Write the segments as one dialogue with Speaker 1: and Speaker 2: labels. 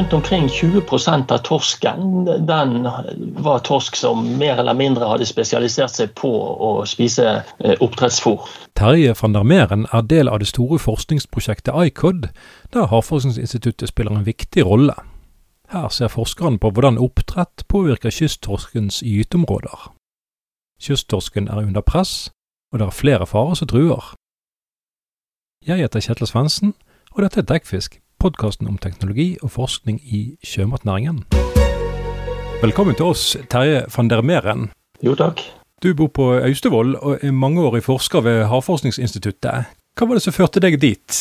Speaker 1: rundt omkring 20% av torsken den var torsk som mer eller mindre hadde spesialisert seg på å spise eh, oppdrettsfôr.
Speaker 2: Terje van der Meren er del av det store forskningsprosjektet ICOD, der Havforskningsinstituttet spiller en viktig rolle. Her ser forskeren på hvordan oppdrett påvirker kysttorskens gyteområder. Kysttorsken er under press, og det er flere farer som truer. Jeg heter Kjetil Svendsen, og dette er Dekkfisk, podkasten om teknologi og forskning i sjømatnæringen. Velkommen til oss, Terje van der Meren.
Speaker 1: Jo, takk.
Speaker 2: Du bor på Austevoll og er mangeårig forsker ved Havforskningsinstituttet. Hva var det som førte deg dit?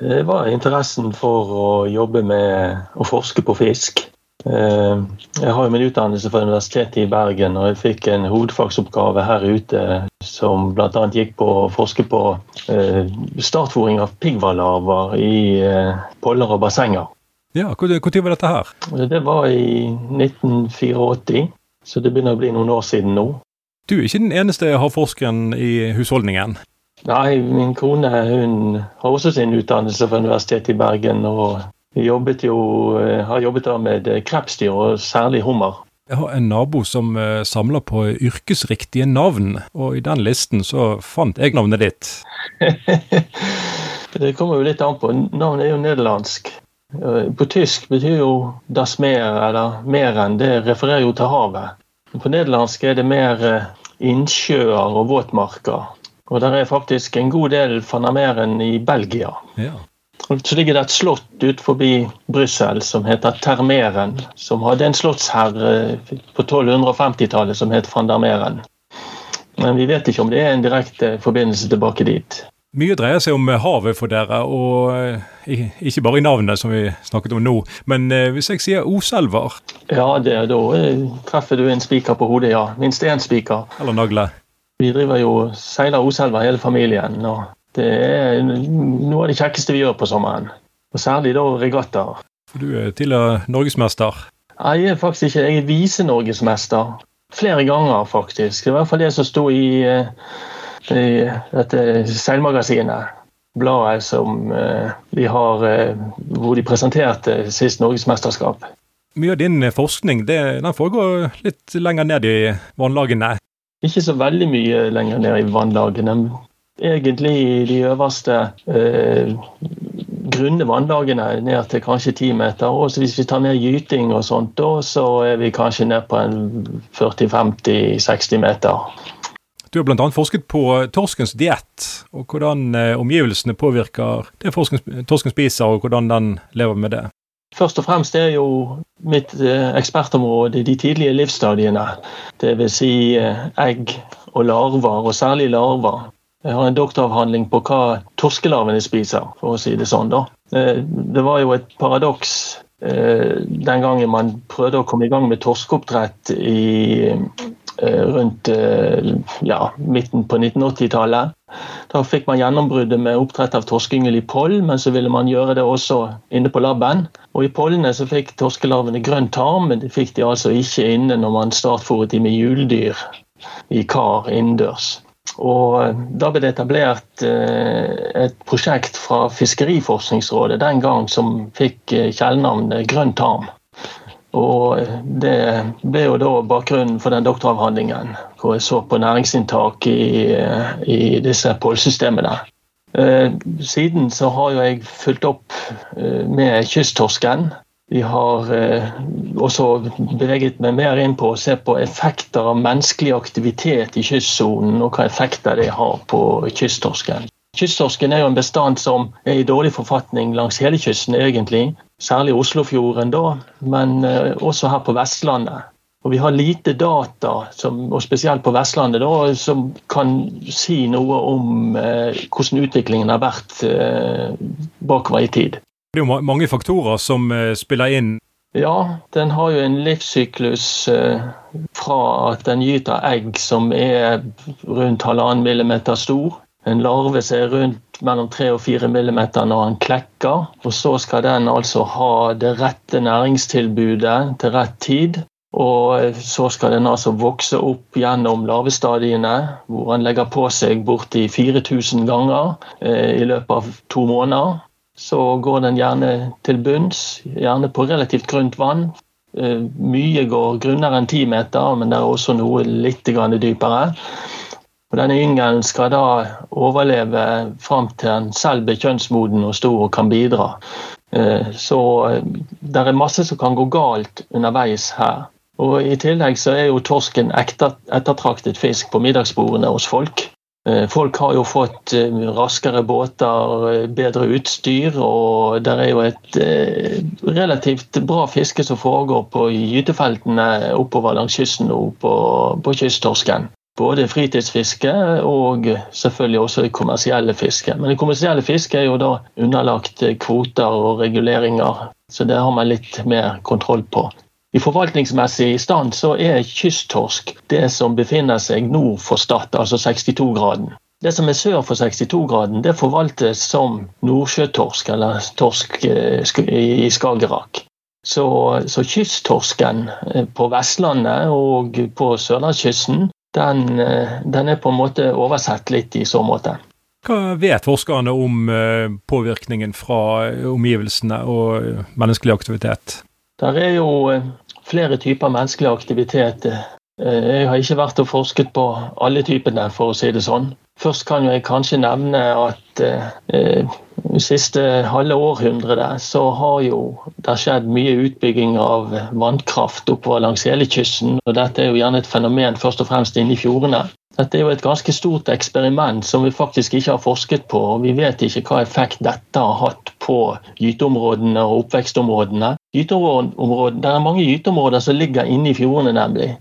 Speaker 1: Det var interessen for å jobbe med å forske på fisk. Eh, jeg har jo min utdannelse fra Universitetet i Bergen, og jeg fikk en hovedfagsoppgave her ute som bl.a. gikk på å forske på eh, startfòring av pigghvallarver i eh, poller og bassenger.
Speaker 2: Ja, Når var dette her?
Speaker 1: Det var i 1984, så det begynner å bli noen år siden nå.
Speaker 2: Du er ikke den eneste havforskeren i husholdningen?
Speaker 1: Nei, min kone hun har også sin utdannelse fra Universitetet i Bergen. og jobbet jo, eh, har jobbet da med eh, krepsdyr, og særlig hummer.
Speaker 2: Jeg har en nabo som uh, samler på yrkesriktige navn, og i den listen så fant jeg navnet ditt.
Speaker 1: det kommer jo litt an på. Navnet er jo nederlandsk. På tysk betyr jo 'das Meer' eller 'meren'. Det refererer jo til havet. På nederlandsk er det mer innsjøer og våtmarker. Og der er faktisk en god del fanameren i Belgia.
Speaker 2: Ja.
Speaker 1: Så ligger det et slott ut forbi Brussel som heter Termeren. Som hadde en slottsherre på 1250-tallet som het van der Meren. Men vi vet ikke om det er en direkte forbindelse tilbake dit.
Speaker 2: Mye dreier seg om havet for dere, og eh, ikke bare i navnet, som vi snakket om nå. Men eh, hvis jeg sier Oselver
Speaker 1: Ja, det, da eh, treffer du en spiker på hodet, ja. Minst én spiker.
Speaker 2: Eller nagle.
Speaker 1: Vi driver jo seiler Oselver hele familien. og det er noe av det kjekkeste vi gjør på sommeren. Og særlig da regattaer.
Speaker 2: For du er tidligere norgesmester?
Speaker 1: Jeg er faktisk ikke. Jeg er visenorgesmester. Flere ganger, faktisk. Det var i hvert fall det som sto i, eh, i dette seilmagasinet. Bladet som de eh, har eh, Hvor de presenterte sist norgesmesterskap.
Speaker 2: Mye av din forskning det, den foregår litt lenger ned i vannlagene?
Speaker 1: Ikke så veldig mye lenger ned i vannlagene egentlig i de øverste eh, grunne vannlagene ned til kanskje ti meter. Og hvis vi tar med gyting og sånt, da, så er vi kanskje ned på en 40-50-60 meter.
Speaker 2: Du har bl.a. forsket på torskens diett, og hvordan eh, omgivelsene påvirker det torsken spiser, og hvordan den lever med det.
Speaker 1: Først og fremst er jo mitt eh, ekspertområde de tidlige livsstadiene. Dvs. Si eh, egg og larver, og særlig larver. Jeg har en doktoravhandling på hva torskelarvene spiser, for å si det sånn. da. Eh, det var jo et paradoks eh, den gangen man prøvde å komme i gang med torskeoppdrett i, eh, rundt ja, midten på 1980-tallet. Da fikk man gjennombruddet med oppdrett av torskeyngel i poll, men så ville man gjøre det også inne på laben. Og I pollene så fikk torskelarvene grønn tarm, men det fikk de altså ikke inne når man startfòret de med hjuldyr i kar innendørs. Og eh, Da ble det etablert eh, et prosjekt fra Fiskeriforskningsrådet den gang som fikk eh, kjælenavnet Grønn tarm. Og Det ble jo da bakgrunnen for den doktoravhandlingen, hvor jeg så på næringsinntak i, i disse pålsystemene. Siden så har jo jeg fulgt opp med kysttorsken vi har eh, også beveget meg mer inn på å se på effekter av menneskelig aktivitet i kystsonen, og hva effekter det har på kysttorsken. Kysttorsken er jo en bestand som er i dårlig forfatning langs hele kysten, egentlig. Særlig Oslofjorden, da, men eh, også her på Vestlandet. Og Vi har lite data, som, og spesielt på Vestlandet, da, som kan si noe om eh, hvordan utviklingen har vært eh, bakover i tid.
Speaker 2: Det er jo mange faktorer som eh, spiller inn.
Speaker 1: Ja, den har jo en livssyklus eh, fra at den gyter egg som er rundt halvannen millimeter stor. En larve som er rundt mellom tre og fire millimeter når den klekker. Og så skal den altså ha det rette næringstilbudet til rett tid. Og eh, så skal den altså vokse opp gjennom larvestadiene, hvor den legger på seg borti 4000 ganger i løpet av to måneder. Så går den gjerne til bunns, gjerne på relativt grunt vann. Eh, mye går grunnere enn ti meter, men det er også noe litt dypere. Og denne yngelen skal da overleve fram til den selv blir kjønnsmoden og stor og kan bidra. Eh, så det er masse som kan gå galt underveis her. Og I tillegg så er jo torsken ettertraktet fisk på middagsbordene hos folk. Eh, folk har jo fått eh, raskere båter, eh, bedre utstyr, og det er jo et relativt bra fiske som foregår på gytefeltene oppover langs kysten og på, på kysttorsken. Både fritidsfiske og selvfølgelig også det kommersielle fisket. Men det kommersielle fisket er jo da underlagt kvoter og reguleringer, så det har man litt mer kontroll på. I forvaltningsmessig stand så er kysttorsk det som befinner seg nord for Stad, altså 62-graden. Det som er sør for 62-graden, det forvaltes som nordsjøtorsk, eller torsk eh, i Skagerrak. Så, så, kysttorsken eh, på Vestlandet og på sørlandskysten, den, eh, den, er på en måte oversett litt i så måte.
Speaker 2: Hva vet forskerne om påvirkningen fra omgivelsene og menneskelig aktivitet?
Speaker 1: Der er jo flere typer menneskelig aktivitet. Eh, jeg har ikke vært og forsket på alle typene, for å si det sånn. Først kan jeg kanskje nevne at eh, siste halve århundret så har jo det skjedd mye utbygging av vannkraft oppover langs hele kysten. og Dette er jo gjerne et fenomen først og fremst inne i fjordene. Dette er jo et ganske stort eksperiment som vi faktisk ikke har forsket på. og Vi vet ikke hva effekt dette har hatt på gyteområdene og oppvekstområdene. Det er mange gyteområder som ligger inne i fjordene, nemlig.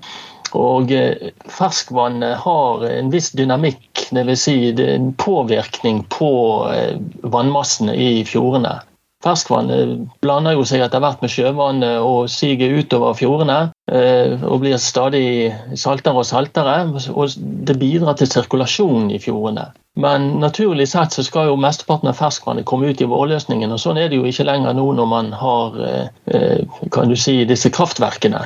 Speaker 1: Og eh, ferskvannet har en viss dynamikk, dvs. Si en påvirkning på eh, vannmassene i fjordene. Ferskvannet blander jo seg etter hvert med sjøvannet og siger utover fjordene. Eh, og blir stadig saltere og saltere. Og det bidrar til sirkulasjon i fjordene. Men naturlig sett så skal jo mesteparten av ferskvannet komme ut i vårløsningen. Og sånn er det jo ikke lenger nå når man har kan du si, disse kraftverkene.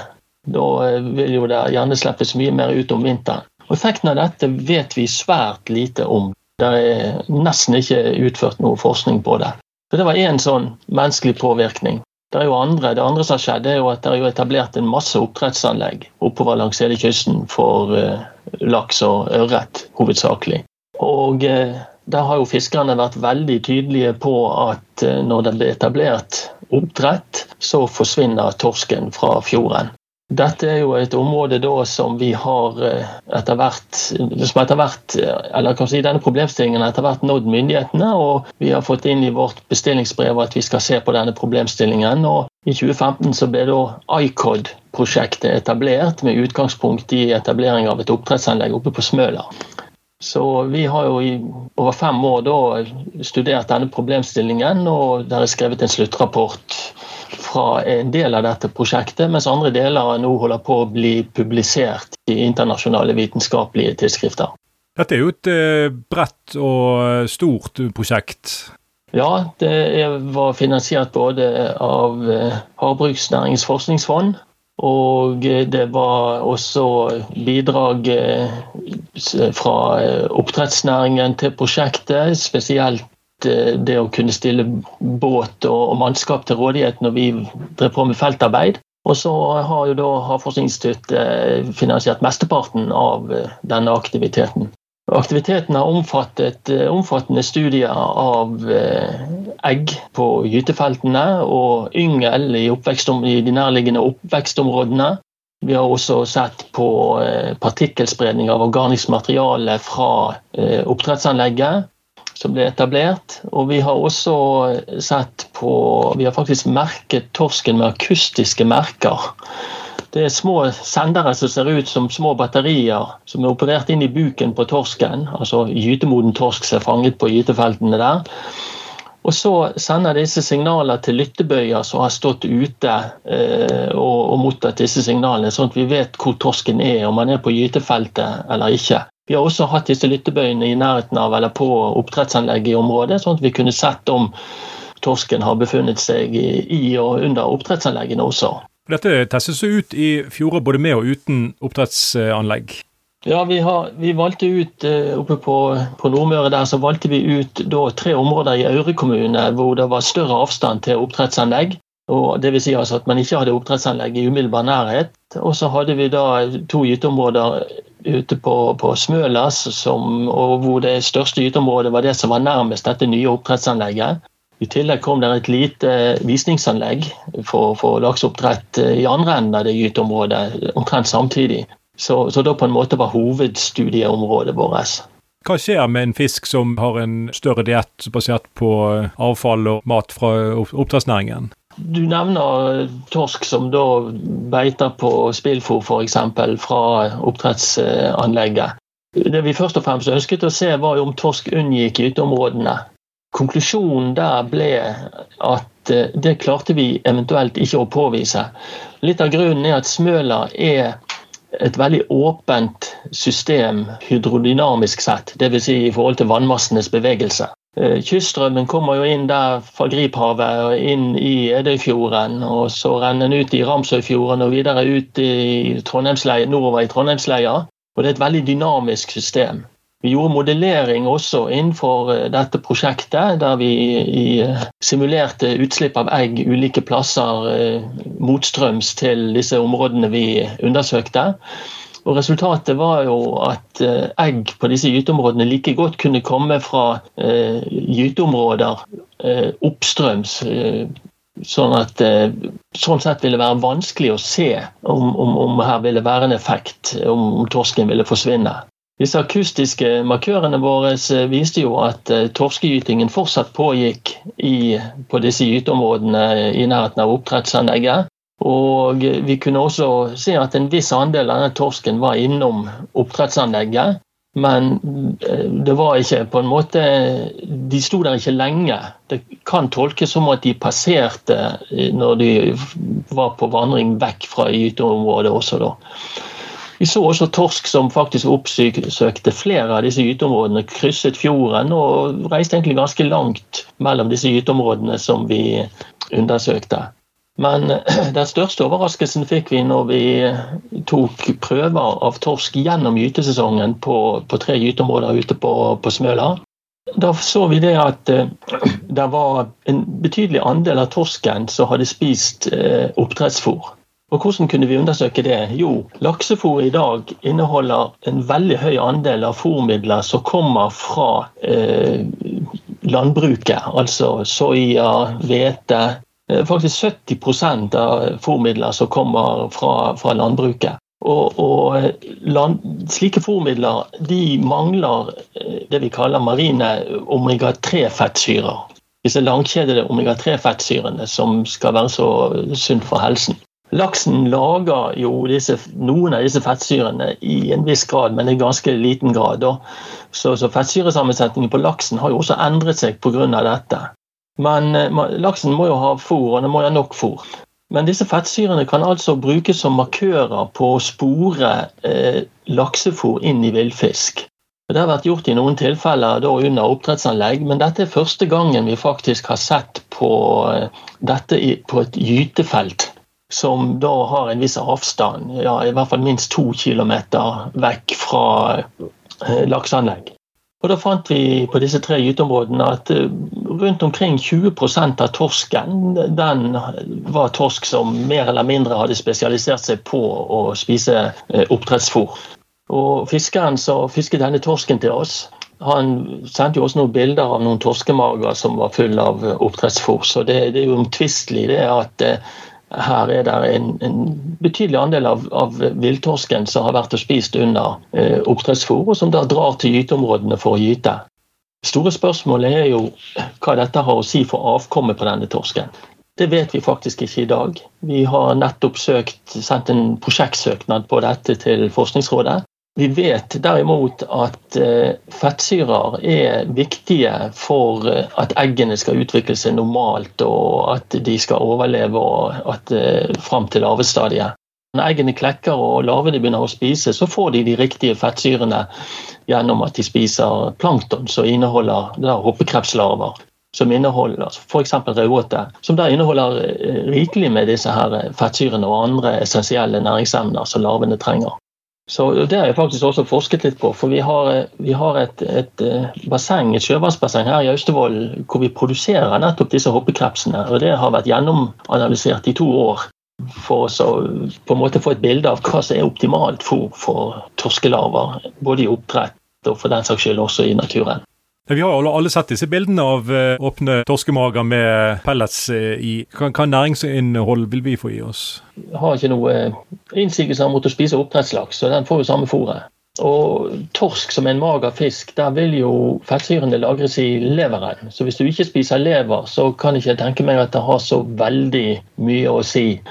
Speaker 1: Da vil jo det gjerne slippes mye mer ut om vinteren. Og Effekten av dette vet vi svært lite om. Det er nesten ikke utført noe forskning på det. Så Det var én sånn menneskelig påvirkning. Det andre, det andre som har skjedd, er jo at det er etablert en masse oppdrettsanlegg oppover langs hele kysten for uh, laks og ørret, hovedsakelig. Og uh, der har jo fiskerne vært veldig tydelige på at uh, når det blir etablert oppdrett, så forsvinner torsken fra fjorden. Dette er jo et område da som vi har eh, etter hvert som etter hvert, eh, eller kan si Denne problemstillingen etter hvert nådd myndighetene, og vi har fått inn i vårt bestillingsbrev at vi skal se på denne problemstillingen. og I 2015 så ble da ICOD-prosjektet etablert med utgangspunkt i etablering av et oppdrettsanlegg oppe på Smøla. Så vi har jo i over fem år da studert denne problemstillingen, og der er skrevet en sluttrapport fra en del av dette prosjektet, mens andre deler nå holder på å bli publisert i internasjonale vitenskapelige tidsskrifter.
Speaker 2: Dette er jo et eh, bredt og stort prosjekt.
Speaker 1: Ja, det var finansiert både av eh, Havbruksnæringens forskningsfond, og det var også bidrag eh, fra oppdrettsnæringen til prosjektet, spesielt Eh, det å kunne stille båt og mannskap til rådighet når vi drev på med feltarbeid. Og så har jo da Havforskningsinstituttet eh, finansiert mesteparten av eh, denne aktiviteten. Aktiviteten har omfattet omfattende studier av egg på gytefeltene og yngel i, i de nærliggende oppvekstområdene. Vi har også sett på partikkelspredning av organisk materiale fra oppdrettsanlegget som ble etablert. Og vi har også sett på Vi har faktisk merket torsken med akustiske merker. Det er små sendere som ser ut som små batterier som er operert inn i buken på torsken. Altså gytemoden torsk som er fanget på gytefeltene der. Og så sender disse signaler til lyttebøyer som har stått ute eh, og, og mottatt disse signalene, sånn at vi vet hvor torsken er, om han er på gytefeltet eller ikke. Vi har også hatt disse lyttebøyene i nærheten av eller på oppdrettsanlegget i området, sånn at vi kunne sett om torsken har befunnet seg i og under oppdrettsanleggene også.
Speaker 2: Dette testes ut i fjorder både med og uten oppdrettsanlegg?
Speaker 1: Ja, vi, har, vi valgte ut Oppe på, på, Nordmøre der så valgte vi ut da, tre områder i Aure kommune hvor det var større avstand til oppdrettsanlegg. Og vil si altså at man ikke hadde oppdrettsanlegg i umiddelbar nærhet. Og så hadde vi da to gyteområder ute på, på Smølas, og hvor det største gyteområdet var det som var nærmest dette nye oppdrettsanlegget. I tillegg kom det et lite visningsanlegg for, for lakseoppdrett i andre enden av det gyteområdet omtrent samtidig. Så, så da på en måte var hovedstudieområdet vårt.
Speaker 2: Hva skjer med en fisk som har en større diett basert på avfall og mat fra oppdrettsnæringen?
Speaker 1: Du nevner torsk som da beiter på spillfôr f.eks. fra oppdrettsanlegget. Det vi først og fremst ønsket å se, var om torsk unngikk gyteområdene. Konklusjonen der ble at eh, det klarte vi eventuelt ikke å påvise. Litt av grunnen er at Smøla er et veldig åpent system hydrodynamisk sett, dvs. Si i forhold til vannmassenes bevegelse. Eh, kyststrømmen kommer jo inn der fra Griphavet og inn i Edøyfjorden. Og så renner den ut i Ramsøyfjorden og videre ut i nordover i Trondheimsleia. Og det er et veldig dynamisk system. Vi gjorde modellering også innenfor eh, dette prosjektet, der vi eh, simulerte utslipp av egg ulike plasser motstrøms til disse områdene vi undersøkte. Og Resultatet var jo at eh, egg på disse gyteområdene like godt kunne komme fra eh, gyteområder eh, oppstrøms. Sånn at sånn sett ville det være vanskelig å se om, om, om her ville være en effekt, om torsken ville forsvinne. Disse akustiske markørene våre viste jo at torskegytingen fortsatt pågikk i, på disse gyteområdene i nærheten av oppdrettsanlegget. Og vi kunne også se at en viss andel av den torsken var innom oppdrettsanlegget. Men eh, det var ikke på en måte De sto der ikke lenge. Det kan tolkes som at de passerte eh, når de var på vandring vekk fra gyteområdet også, da. Vi så også torsk som faktisk oppsøkte flere av disse gyteområdene, krysset fjorden og reiste egentlig ganske langt mellom disse gyteområdene som vi undersøkte. Men den største overraskelsen fikk vi når vi tok prøver av torsk gjennom gytesesongen på, på tre gyteområder ute på, på, Smøla. Da så vi det at eh, det var en betydelig andel av torsken som hadde spist eh, oppdrettsfôr. Og Hvordan kunne vi undersøke det? Jo, laksefôr i dag inneholder en veldig høy andel av fôrmidler som kommer fra eh, landbruket. Altså soya, hvete, Eh, faktisk 70% av fôrmidler som kommer fra, fra landbruket. Og, og eh, land, Slike fôrmidler de mangler eh, det vi kaller marine omega-3-fettsyrer. Disse langkjedede omega-3-fettsyrene som skal være så sunt for helsen. Laksen lager jo disse, noen av disse fettsyrene i en viss grad, men i ganske liten grad. Så, så fettsyresammensetningen på laksen har jo også endret seg pga. dette. Men eh, laksen må jo ha fôr, og den må ha nok fôr. Men disse fettsyrene kan altså brukes som markører på å spore eh, laksefôr inn i villfisk. Det har vært gjort i noen tilfeller under oppdrettsanlegg, men dette er første gangen vi faktisk har sett på eh, dette i, på et gytefelt som da har en viss avstand, ja, i hvert fall minst to kilometer vekk fra eh, lakseanlegg. Og Da fant vi på disse tre gyteområdene at eh, rundt omkring 20% av torsken den var torsk som mer eller mindre hadde spesialisert seg på å spise eh, oppdrettsfôr. Og Fiskeren som fisket denne torsken til oss, han sendte jo også noen bilder av noen torskemager som var full av oppdrettsfôr. Så det, det er jo omtvistelig det at eh, her er det en, en betydelig andel av, av villtorsken som har vært og spist under eh, oppdrettsfôr, og som da drar til gyteområdene for å gyte. Store spørsmålet er jo hva dette har å si for avkommet på denne torsken. Det vet vi faktisk ikke i dag. Vi har nettopp søkt, sendt en prosjektsøknad på dette til Forskningsrådet. Vi vet derimot at eh, fettsyrer er viktige for eh, at eggene skal utvikle seg normalt og at de skal overleve og at, eh, fram til larvestadiet. Når eggene klekker og larvene begynner å spise, så får de de riktige fettsyrene gjennom at de spiser plankton som inneholder hoppekrepslarver. Som inneholder f.eks. raudåte, som der inneholder rikelig med disse her fettsyrene og andre essensielle næringsemner som larvene trenger. Så Det har jeg faktisk også forsket litt på. for Vi har, vi har et, et, basseng, et sjøvannsbasseng her i Austevoll hvor vi produserer nettopp disse hoppekrepsene. og Det har vært gjennomanalysert i to år for å på en måte få et bilde av hva som er optimalt fôr for torskelarver. Både i oppdrett og for den saks skyld også i naturen.
Speaker 2: Vi har jo alle sett disse bildene av eh, åpne torskemager med pellets eh, i. Hva næringsinnhold vil vi få i oss?
Speaker 1: Vi har ikke noe eh, innsigelser mot å spise oppdrettslaks, så den får jo samme fôret. Og torsk som en mager fisk, der vil jo fettsyrene lagres i leveren. Så hvis du ikke spiser lever, så kan jeg ikke tenke meg at det har så veldig mye å si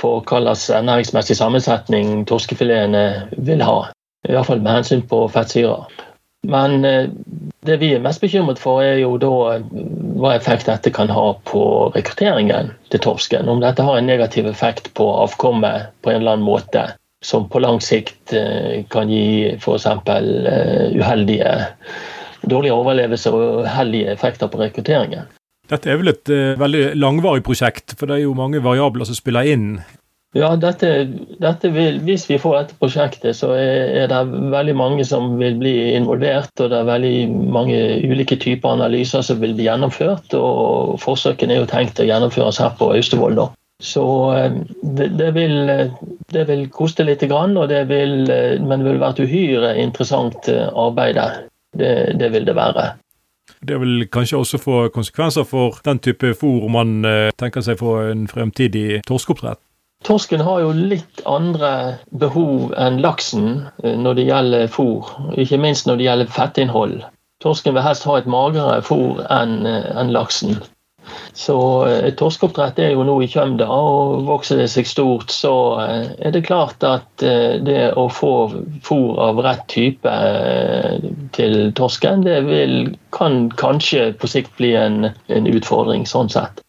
Speaker 1: for hva slags ernæringsmessig sammensetning torskefiletene vil ha. I hvert fall med hensyn på fettsyrer. Men eh, det vi er mest bekymret for, er jo da eh, hva effekt dette kan ha på rekrutteringen til torsken. Om dette har en negativ effekt på avkommet på en eller annen måte, som på lang sikt eh, kan gi f.eks. uheldige dårlig overlevelse og uheldige effekter på rekrutteringen.
Speaker 2: Dette er vel et veldig langvarig prosjekt, for det er jo mange variabler som spiller inn
Speaker 1: ja, dette, dette vil, Hvis vi får dette prosjektet, så er, det veldig mange som vil bli involvert. Og det er veldig mange ulike typer analyser som vil bli gjennomført. Og forsøkene er jo tenkt å gjennomføres her på Austevoll. Så eh, det, det, vil, det, vil, koste litt, og det vil, men det vil være et uhyre interessant eh, arbeid. Det, det vil det være.
Speaker 2: Det vil kanskje også få konsekvenser for den type fôr man eh, tenker seg for en fremtidig torskeoppdrett?
Speaker 1: Torsken har jo litt andre behov enn laksen eh, når det gjelder fôr, ikke minst når det gjelder fettinnhold. Torsken vil helst ha et magrere fôr enn eh, en laksen. Så eh, et torskeoppdrett er jo nå i kjømda, og vokser det seg stort, så er det klart at det å få fôr av rett type til torsken, det vil, kan kanskje på sikt bli en, en utfordring sånn sett.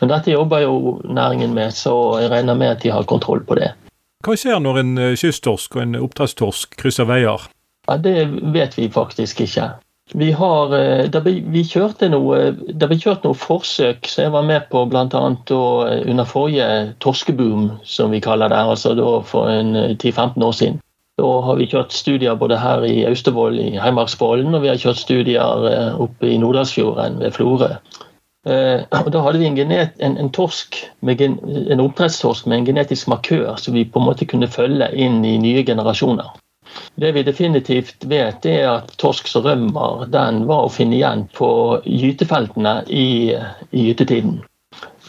Speaker 1: Men dette jobber jo næringen med, så jeg regner med at de har kontroll på det.
Speaker 2: Hva skjer når en eh, kysttorsk og en oppdrettstorsk krysser veier?
Speaker 1: Ja, Det vet vi faktisk ikke. Vi har, eh, det ble, vi kjørte noe, det ble kjørt noen forsøk som jeg var med på bl.a. under forrige torskeboom, som vi kaller det, altså for 10-15 år siden. Da har vi kjørt studier både her i Austevoll i Heimarksvollen, og vi har kjørt studier eh, oppe i Nordalsfjorden ved Florø. Eh, og Da hadde vi en, genet, en, en, torsk gen, en oppdrettstorsk med en genetisk markør som vi på en måte kunne følge inn i nye generasjoner. Det vi definitivt vet, er at torsk som rømmer, den var å finne igjen på gytefeltene i, i gytetiden.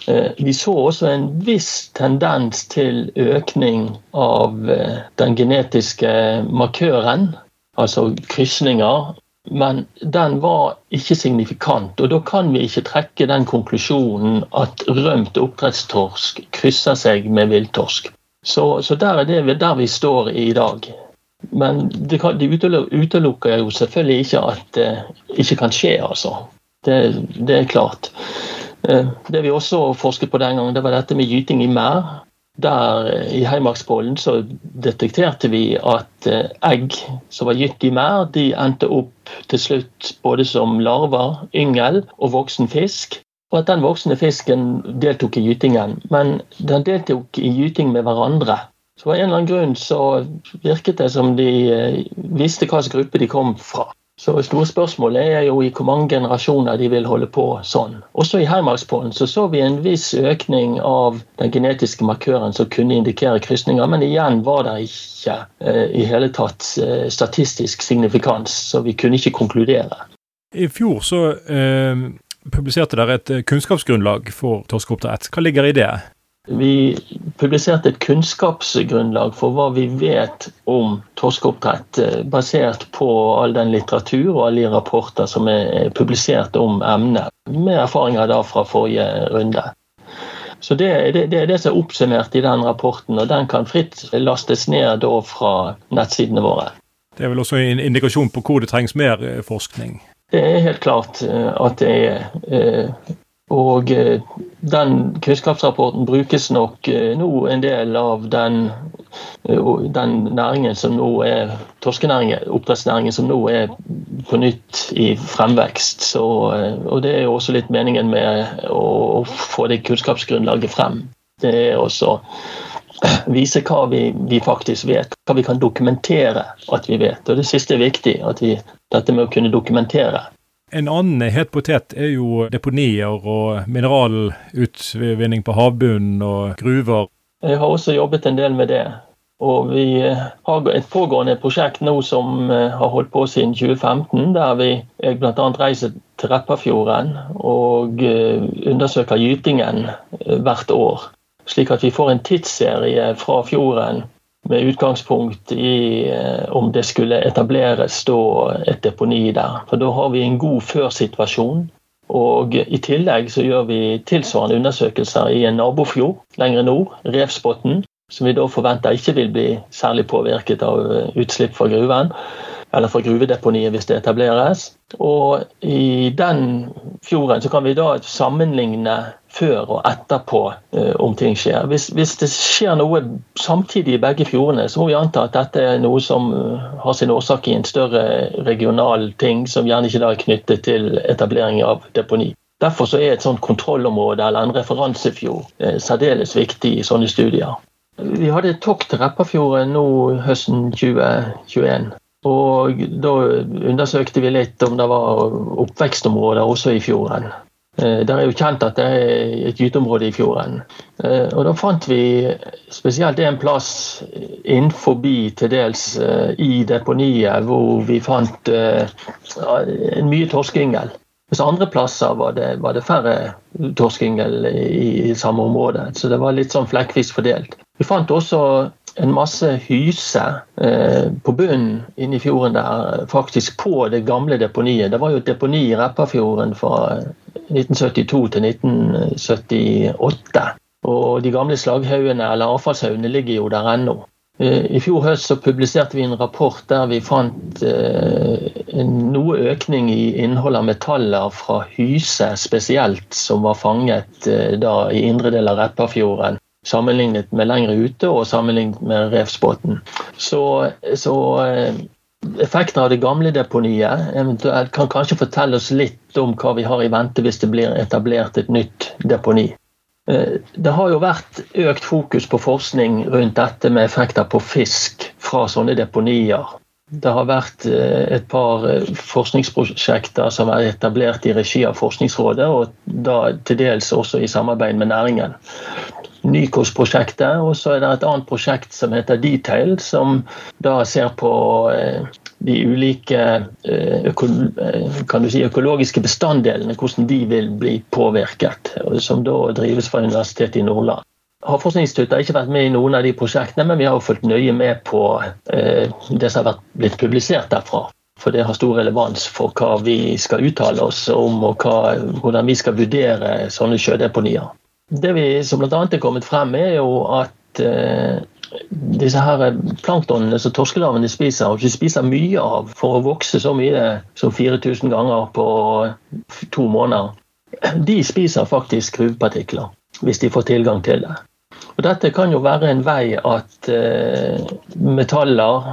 Speaker 1: Eh, vi så også en viss tendens til økning av eh, den genetiske markøren, altså krysninger men den var ikke signifikant. Og da kan vi ikke trekke den konklusjonen at rømt oppdrettstorsk krysser seg med villtorsk. Så, så, der er det der vi står i dag. Men det, kan, det utelukker jo selvfølgelig ikke at det ikke kan skje, altså. Det, det er klart. Eh, det vi også forsket på den gangen, det var dette med gyting i merd. Der eh, I Heimarkspollen så detekterte vi at eh, egg som var gitt i merd, de endte opp til slutt både som larver, yngel og voksen fisk. Og at den voksne fisken deltok i gytingen. Men den deltok i gyting med hverandre. Så av en eller annen grunn så virket det som de eh, visste hvilken gruppe de kom fra. Så store spørsmålet er jo i hvor mange generasjoner de vil holde på sånn. Også i Heimarkspollen så, så vi en viss økning av den genetiske markøren som kunne indikere krysninger, men igjen var det ikke eh, i hele tatt eh, statistisk signifikans, så vi kunne ikke konkludere.
Speaker 2: I fjor så eh, publiserte dere et kunnskapsgrunnlag for torskeoppdrett. Hva ligger i det?
Speaker 1: Vi publiserte et kunnskapsgrunnlag for hva vi vet om torskeoppdrett, eh, basert på all den litteratur og alle de rapporter som er publisert om emnet, med erfaringer da fra forrige runde. Så Det, det, det er det som er oppsummert i den rapporten, og den kan fritt lastes ned fra nettsidene våre.
Speaker 2: Det er vel også en indikasjon på hvor det trengs mer eh, forskning?
Speaker 1: Det er helt klart eh, at det er. Og eh, den kunnskapsrapporten brukes nok eh, nå en del av den, eh, den næringen som nå er torskenæringen, oppdrettsnæringen som nå er på nytt i fremvekst. Så, og det er jo også litt meningen med å, få det kunnskapsgrunnlaget frem. Det er også vise hva vi, vi, faktisk vet, hva vi kan dokumentere at vi vet. Og Det siste er viktig, at vi, dette med å kunne dokumentere.
Speaker 2: En annen het potet er jo deponier og mineralutvinning på havbunnen og gruver.
Speaker 1: Jeg har også jobbet en del med det. Og vi har et pågående prosjekt nå som eh, har holdt på siden 2015, der vi bl.a. reiser til Repparfjorden og eh, undersøker gytingen eh, hvert år. Slik at vi får en tidsserie fra fjorden med utgangspunkt i om det skulle etableres et deponi der. For Da har vi en god før-situasjon. Og I tillegg så gjør vi tilsvarende undersøkelser i en nabofjord lenger nord, Revsbotn, som vi da forventer ikke vil bli særlig påvirket av eh, utslipp fra gruven, eller fra gruvedeponiet hvis det etableres. Og i den fjorden så kan vi da sammenligne før og etterpå eh, om ting skjer. Hvis, hvis, det skjer noe samtidig i begge fjordene, så må vi anta at dette er noe som eh, har sin årsak i en større regional ting, som gjerne ikke da er knyttet til etablering av deponi. Derfor så er et sånt kontrollområde eller en referansefjord eh, særdeles viktig i sånne studier. Vi hadde et tokt til Repparfjorden nå høsten 2021. Og da undersøkte vi litt om det var oppvekstområder også i fjorden. Eh, det er jo kjent at det er et gyteområde i fjorden. Eh, og Da fant vi spesielt en plass innenfor til dels eh, i deponiet hvor vi fant mye torskeyngel. Mens andre plasser var det, var det færre torskeyngel i, i, samme område. Så det var litt sånn flekkvis fordelt. Vi fant også en masse hyse eh, på bunnen inne i fjorden der, faktisk på det gamle deponiet. Det var jo et deponi i Repparfjorden fra 1972 til 1978. Og de gamle slaghaugene eller avfallshaugene ligger jo der ennå. Eh, I fjor høst så publiserte vi en rapport der vi fant eh, en noe økning i innholdet av metaller fra hyse spesielt, som var fanget eh, da i indre del av Repparfjorden. Sammenlignet med lengre ute og sammenlignet med revsbåten. Så, så effekten av det gamle deponiet eventuelt kan kanskje fortelle oss litt om hva vi har i vente hvis det blir etablert et nytt deponi. Eh, det har jo vært økt fokus på forskning rundt dette med effekter på fisk fra sånne deponier. Det har vært eh, et par eh, forskningsprosjekter som er etablert i regi av Forskningsrådet, og da til dels også i samarbeid med næringen. Nykos-prosjektet, og så er det et annet prosjekt som heter Detail, som da ser på de ulike eh, eh, si, økologiske bestanddelene, hvordan de vil bli påvirket. Som da drives fra Universitetet i Nordland. Havforskningsinstituttet har ikke vært med i noen av de prosjektene, men vi har jo fulgt nøye med på eh, det som har blitt publisert derfra. For det har stor relevans for hva vi skal uttale oss om, og hva, hvordan vi skal vurdere sånne sjødeponier. Det vi som bl.a. er kommet frem, er jo at disse her planktonene som torskelarvene spiser, og ikke spiser mye av for å vokse så mye som 4000 ganger på to måneder, de spiser faktisk gruvepartikler hvis de får tilgang til det. Og Dette kan jo være en vei at eh, metaller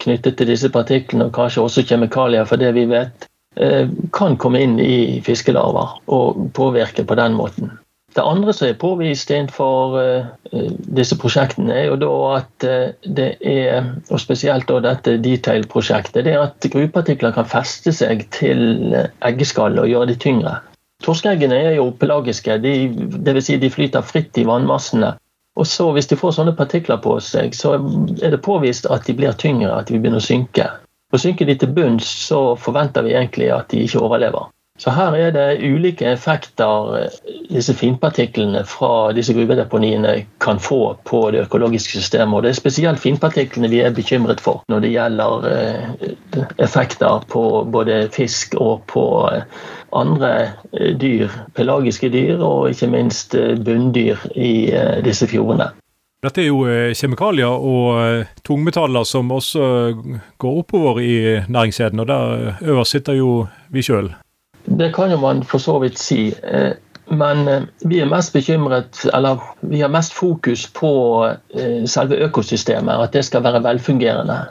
Speaker 1: knyttet til disse partiklene, og kanskje også kjemikalier, for det vi vet, eh, kan komme inn i fiskelarver og påvirke på den måten. Det andre som er påvist innenfor uh, disse prosjektene, er jo da at uh, det er, og spesielt da dette detail-prosjektet, det er at gruvepartikler kan feste seg til eggeskallet og gjøre de tyngre. Torskeeggene er jo pelagiske, de, dvs. Si de flyter fritt i vannmassene. Og så Hvis de får sånne partikler på seg, så er det påvist at de blir tyngre, at de begynner å synke. Og Synker de til bunns, så forventer vi egentlig at de ikke overlever. Så her er det ulike effekter eh, disse finpartiklene fra disse gruvedeponiene kan få på det økologiske systemet. Og det er spesielt finpartiklene vi er bekymret for når det gjelder eh, effekter på både fisk og på eh, andre dyr, pelagiske dyr og ikke minst bunndyr i disse fjordene.
Speaker 2: Dette er jo kjemikalier og tungmetaller som også går oppover i næringskjeden, og der øverst sitter jo vi sjøl.
Speaker 1: Det kan jo man for så vidt si. Eh, men eh, vi er mest bekymret, eller vi har mest fokus på eh, selve økosystemet, at det skal være velfungerende.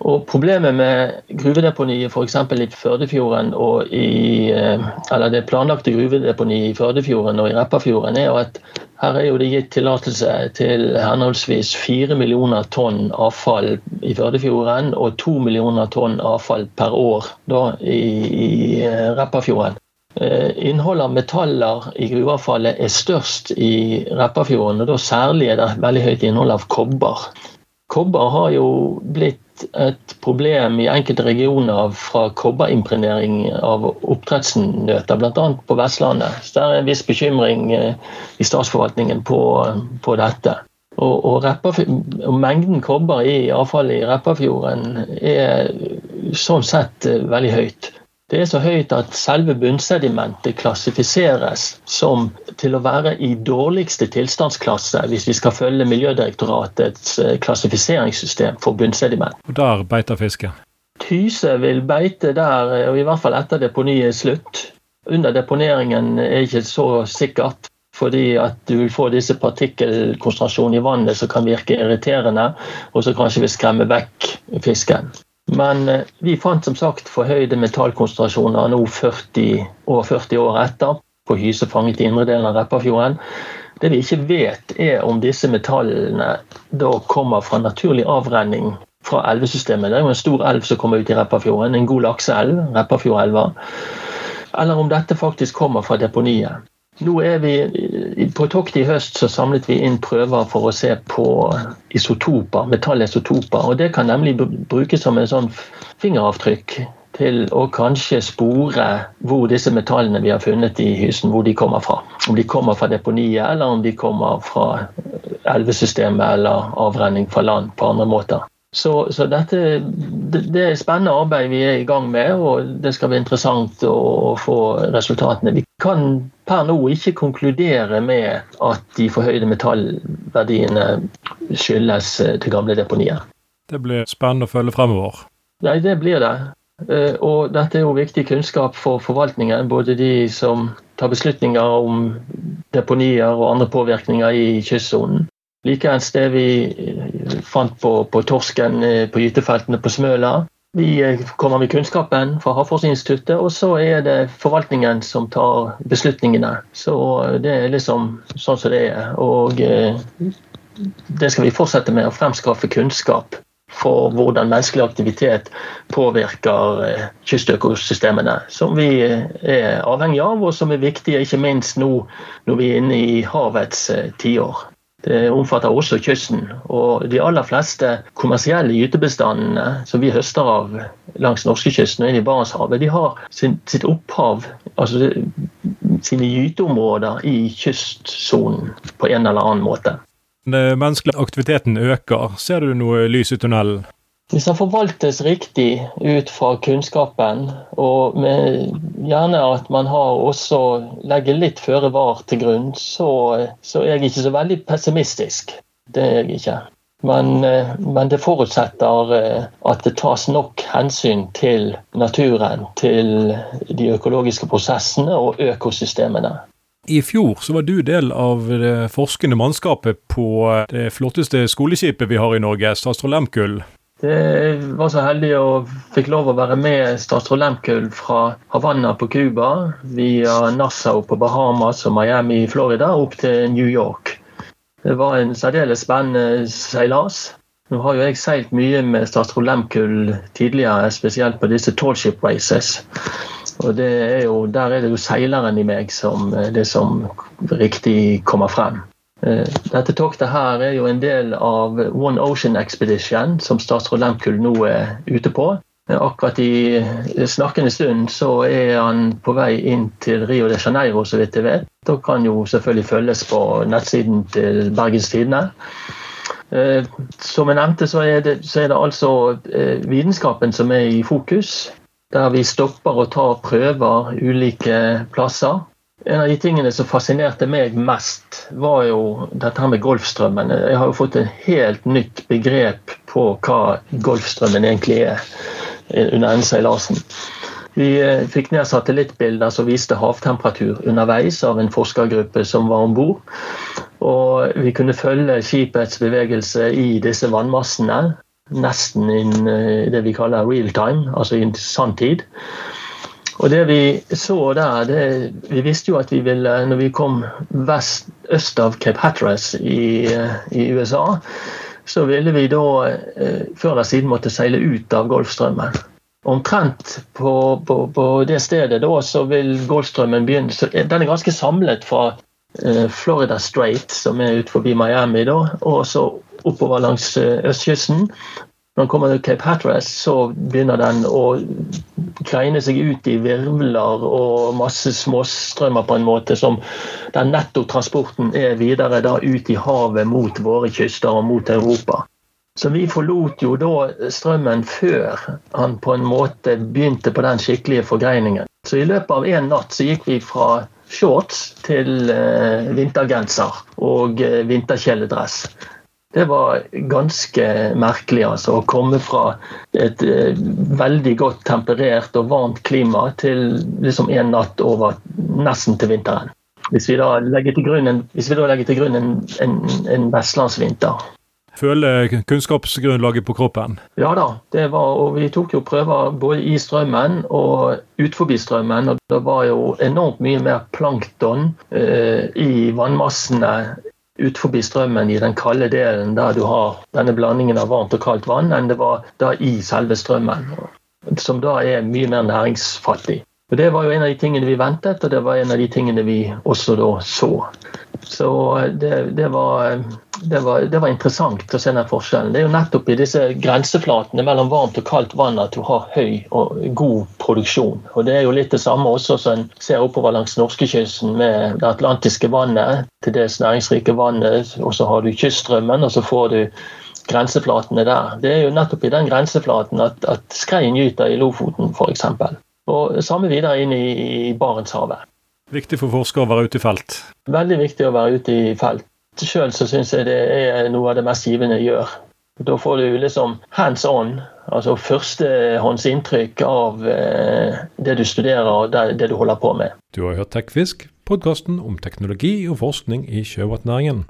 Speaker 1: Og Problemet med gruvedeponiet f.eks. i Førdefjorden og i eh, eller det planlagte gruvedeponiet i Førdefjorden og i Repparfjorden er jo at her er jo det gitt tillatelse til henholdsvis 4 millioner tonn avfall i Førdefjorden og 2 millioner tonn avfall per år da, i, i eh, Repparfjorden. Eh, innholdet av metaller i gruveavfallet er størst i Repparfjorden, og da særlig er det veldig høyt innhold av kobber. Kobber har jo blitt et problem i enkelte regioner fra kobberimpregnering av oppdrettsnøter, bl.a. på Vestlandet. Så det er en viss bekymring eh, i statsforvaltningen på, på dette. Og, og, og, Mengden kobber i avfallet i Repparfjorden er sånn sett eh, veldig høyt. Det er så høyt at selve bunnsedimentet klassifiseres som til å være i dårligste tilstandsklasse, hvis vi skal følge Miljødirektoratets eh, klassifiseringssystem for bunnsediment.
Speaker 2: Og der beiter fisken?
Speaker 1: Tyse vil beite der, eh, og i hvert fall etter deponiet er slutt. Under deponeringen er ikke så sikkert fordi at du vil få disse partikkelkonsentrasjonene i vannet som kan virke irriterende, og som kanskje vil skremme vekk fisken. Men eh, vi fant som sagt forhøyde metallkonsentrasjoner nå 40, over 40 år etter på hyse fanget i indre delen av Repparfjorden. Det vi ikke vet, er om disse metallene da kommer fra naturlig avrenning fra elvesystemet. Det er jo en stor elv som kommer ut i Repparfjorden, en god lakseelv, Repparfjordelva. Eller om dette faktisk kommer fra deponiet. Nå er vi, På tokt i høst så samlet vi inn prøver for å se på isotoper, metallisotoper. og Det kan nemlig brukes som en sånn fingeravtrykk til å kanskje spore hvor disse metallene vi har funnet i hysen, hvor de kommer fra. Om de kommer fra deponiet, eller om de kommer fra elvesystemet eller avrenning fra land på andre måter. Så, så dette, det, det, er spennende arbeid vi er i gang med, og det skal bli interessant å få resultatene. Vi kan per nå ikke konkludere med at de forhøyde metallverdiene skyldes eh, til gamle deponier.
Speaker 2: Det blir spennende å følge fremover.
Speaker 1: Nei, det blir det. Eh, og dette er jo viktig kunnskap for forvaltningen. Både de som tar beslutninger om deponier og andre påvirkninger i kystsonen, Likeens det vi eh, fant på, på torsken eh, på gytefeltene på Smøla. Vi eh, kommer med kunnskapen fra Havforskningsinstituttet, og så er det forvaltningen som tar beslutningene. Så det er liksom sånn som det er. Og det skal vi fortsette med, å fremskaffe kunnskap for hvordan menneskelig aktivitet påvirker kystøkosystemene, som vi er avhengig av, og som er viktige ikke minst nå når vi er inne i havets tiår. Det omfatter også kysten. Og de aller fleste kommersielle gytebestandene som vi høster av langs norskekysten og inn i Barentshavet, de har sin, sitt opphav, altså sine gyteområder i kystsonen på en eller annen måte.
Speaker 2: Den menneskelige aktiviteten øker. Ser du noe lys i tunnelen?
Speaker 1: Hvis den forvaltes riktig ut fra kunnskapen, og gjerne at man også legger litt føre var til grunn, så, så, er jeg ikke så veldig pessimistisk. Det er jeg ikke. Men, men, det forutsetter eh, at det tas nok hensyn til naturen, til de økologiske prosessene og økosystemene.
Speaker 2: I fjor så var du del av det forskende mannskapet på det flotteste skoleskipet vi har i Norge, Statsråd Lemkull.
Speaker 1: Det var så heldig og fikk lov å være med statsråd Lemkull fra Havanna på Cuba via Nassau på Bahamas og Miami i Florida opp til New York. Det var en særdeles spennende seilas. Nå har jo jeg seilt mye med statsråd Lemkull tidligere, spesielt på disse tallship races. Og er jo, Der er det jo seileren i meg som det som riktig kommer frem. Eh, dette toktet her er jo en del av One Ocean Expedition, som statsråd Lehmkuhl nå er ute på. Eh, akkurat i snakkende stund så er han på vei inn til Rio de Janeiro, så vidt jeg vet. Da kan jo selvfølgelig følges på nettsiden til Bergens Tidende. Eh, som jeg nevnte, så er, det, så er det altså vitenskapen som er i fokus. Der vi stopper og tar prøver ulike plasser. En av de tingene som fascinerte meg mest, var jo dette her med Golfstrømmen. Jeg har jo fått et helt nytt begrep på hva Golfstrømmen egentlig er under denne seilasen. Vi eh, fikk ned satellittbilder som viste havtemperatur underveis av en forskergruppe som var om bord. Og vi kunne følge skipets bevegelse i disse vannmassene. nesten i det vi kaller real time, altså i sanntid. Og det vi så der, det, Vi visste jo at vi ville, når vi kom vest, øst av Cape Hatteras i, i USA, så ville vi da før eller siden måtte seile ut av Golfstrømmen. Omtrent på, på, på det stedet da, så vil Golfstrømmen begynne så Den er ganske samlet fra Florida Strait, som er ut forbi Miami, da, og så oppover langs østkysten. Når den kommer til Cape Hatteras, så begynner den å kleine seg ut i virvler og masse småstrømmer på en måte som der nettotransporten er videre da ut i havet mot våre kyster og mot Europa. Så vi forlot jo da strømmen før han på en måte begynte på den skikkelige forgreiningen. Så i løpet av én natt så gikk vi fra shorts til eh, vintergenser og eh, vinterkjeledress det var ganske merkelig altså, å komme fra et eh, veldig godt temperert og varmt klima til liksom en natt over nesten til vinteren. Hvis vi da legger til grunn en, grunn en, en, en vestlandsvinter.
Speaker 2: Føler kunnskapsgrunnlaget på kroppen?
Speaker 1: Ja da, det var, og vi tok jo prøver både i strømmen og utenfor strømmen. og Det var jo enormt mye mer plankton eh, i vannmassene ut forbi strømmen i den kalde delen der du har denne blandingen av varmt og kaldt vann, enn det var da i selve strømmen. Som da er mye mer næringsfattig. Og Det var jo en av de tingene vi ventet, og det var en av de tingene vi også da så. Så det, det var det var, det var, interessant å se den forskjellen. Det er jo nettopp i disse grenseflatene mellom varmt og kaldt vann at du har høy og god produksjon. Og Det er jo litt det samme også som en ser oppover langs norskekysten med det atlantiske vannet, til dels næringsrike vannet, og så har du kyststrømmen, og så får du grenseflatene der. Det er jo nettopp i den grenseflaten at, at skreien gyter i Lofoten f.eks. Og samme videre inn i, i Barentshavet.
Speaker 2: Viktig for forskere å være ute i felt?
Speaker 1: Veldig viktig å være ute i felt sjøl så syns jeg det er noe av det mest givende jeg gjør. Da får du liksom hands on, altså førstehåndsinntrykk av eh, det du studerer og det, det, du holder på med.
Speaker 2: Du har hørt TechFisk, podkasten om teknologi og forskning i sjømatnæringen.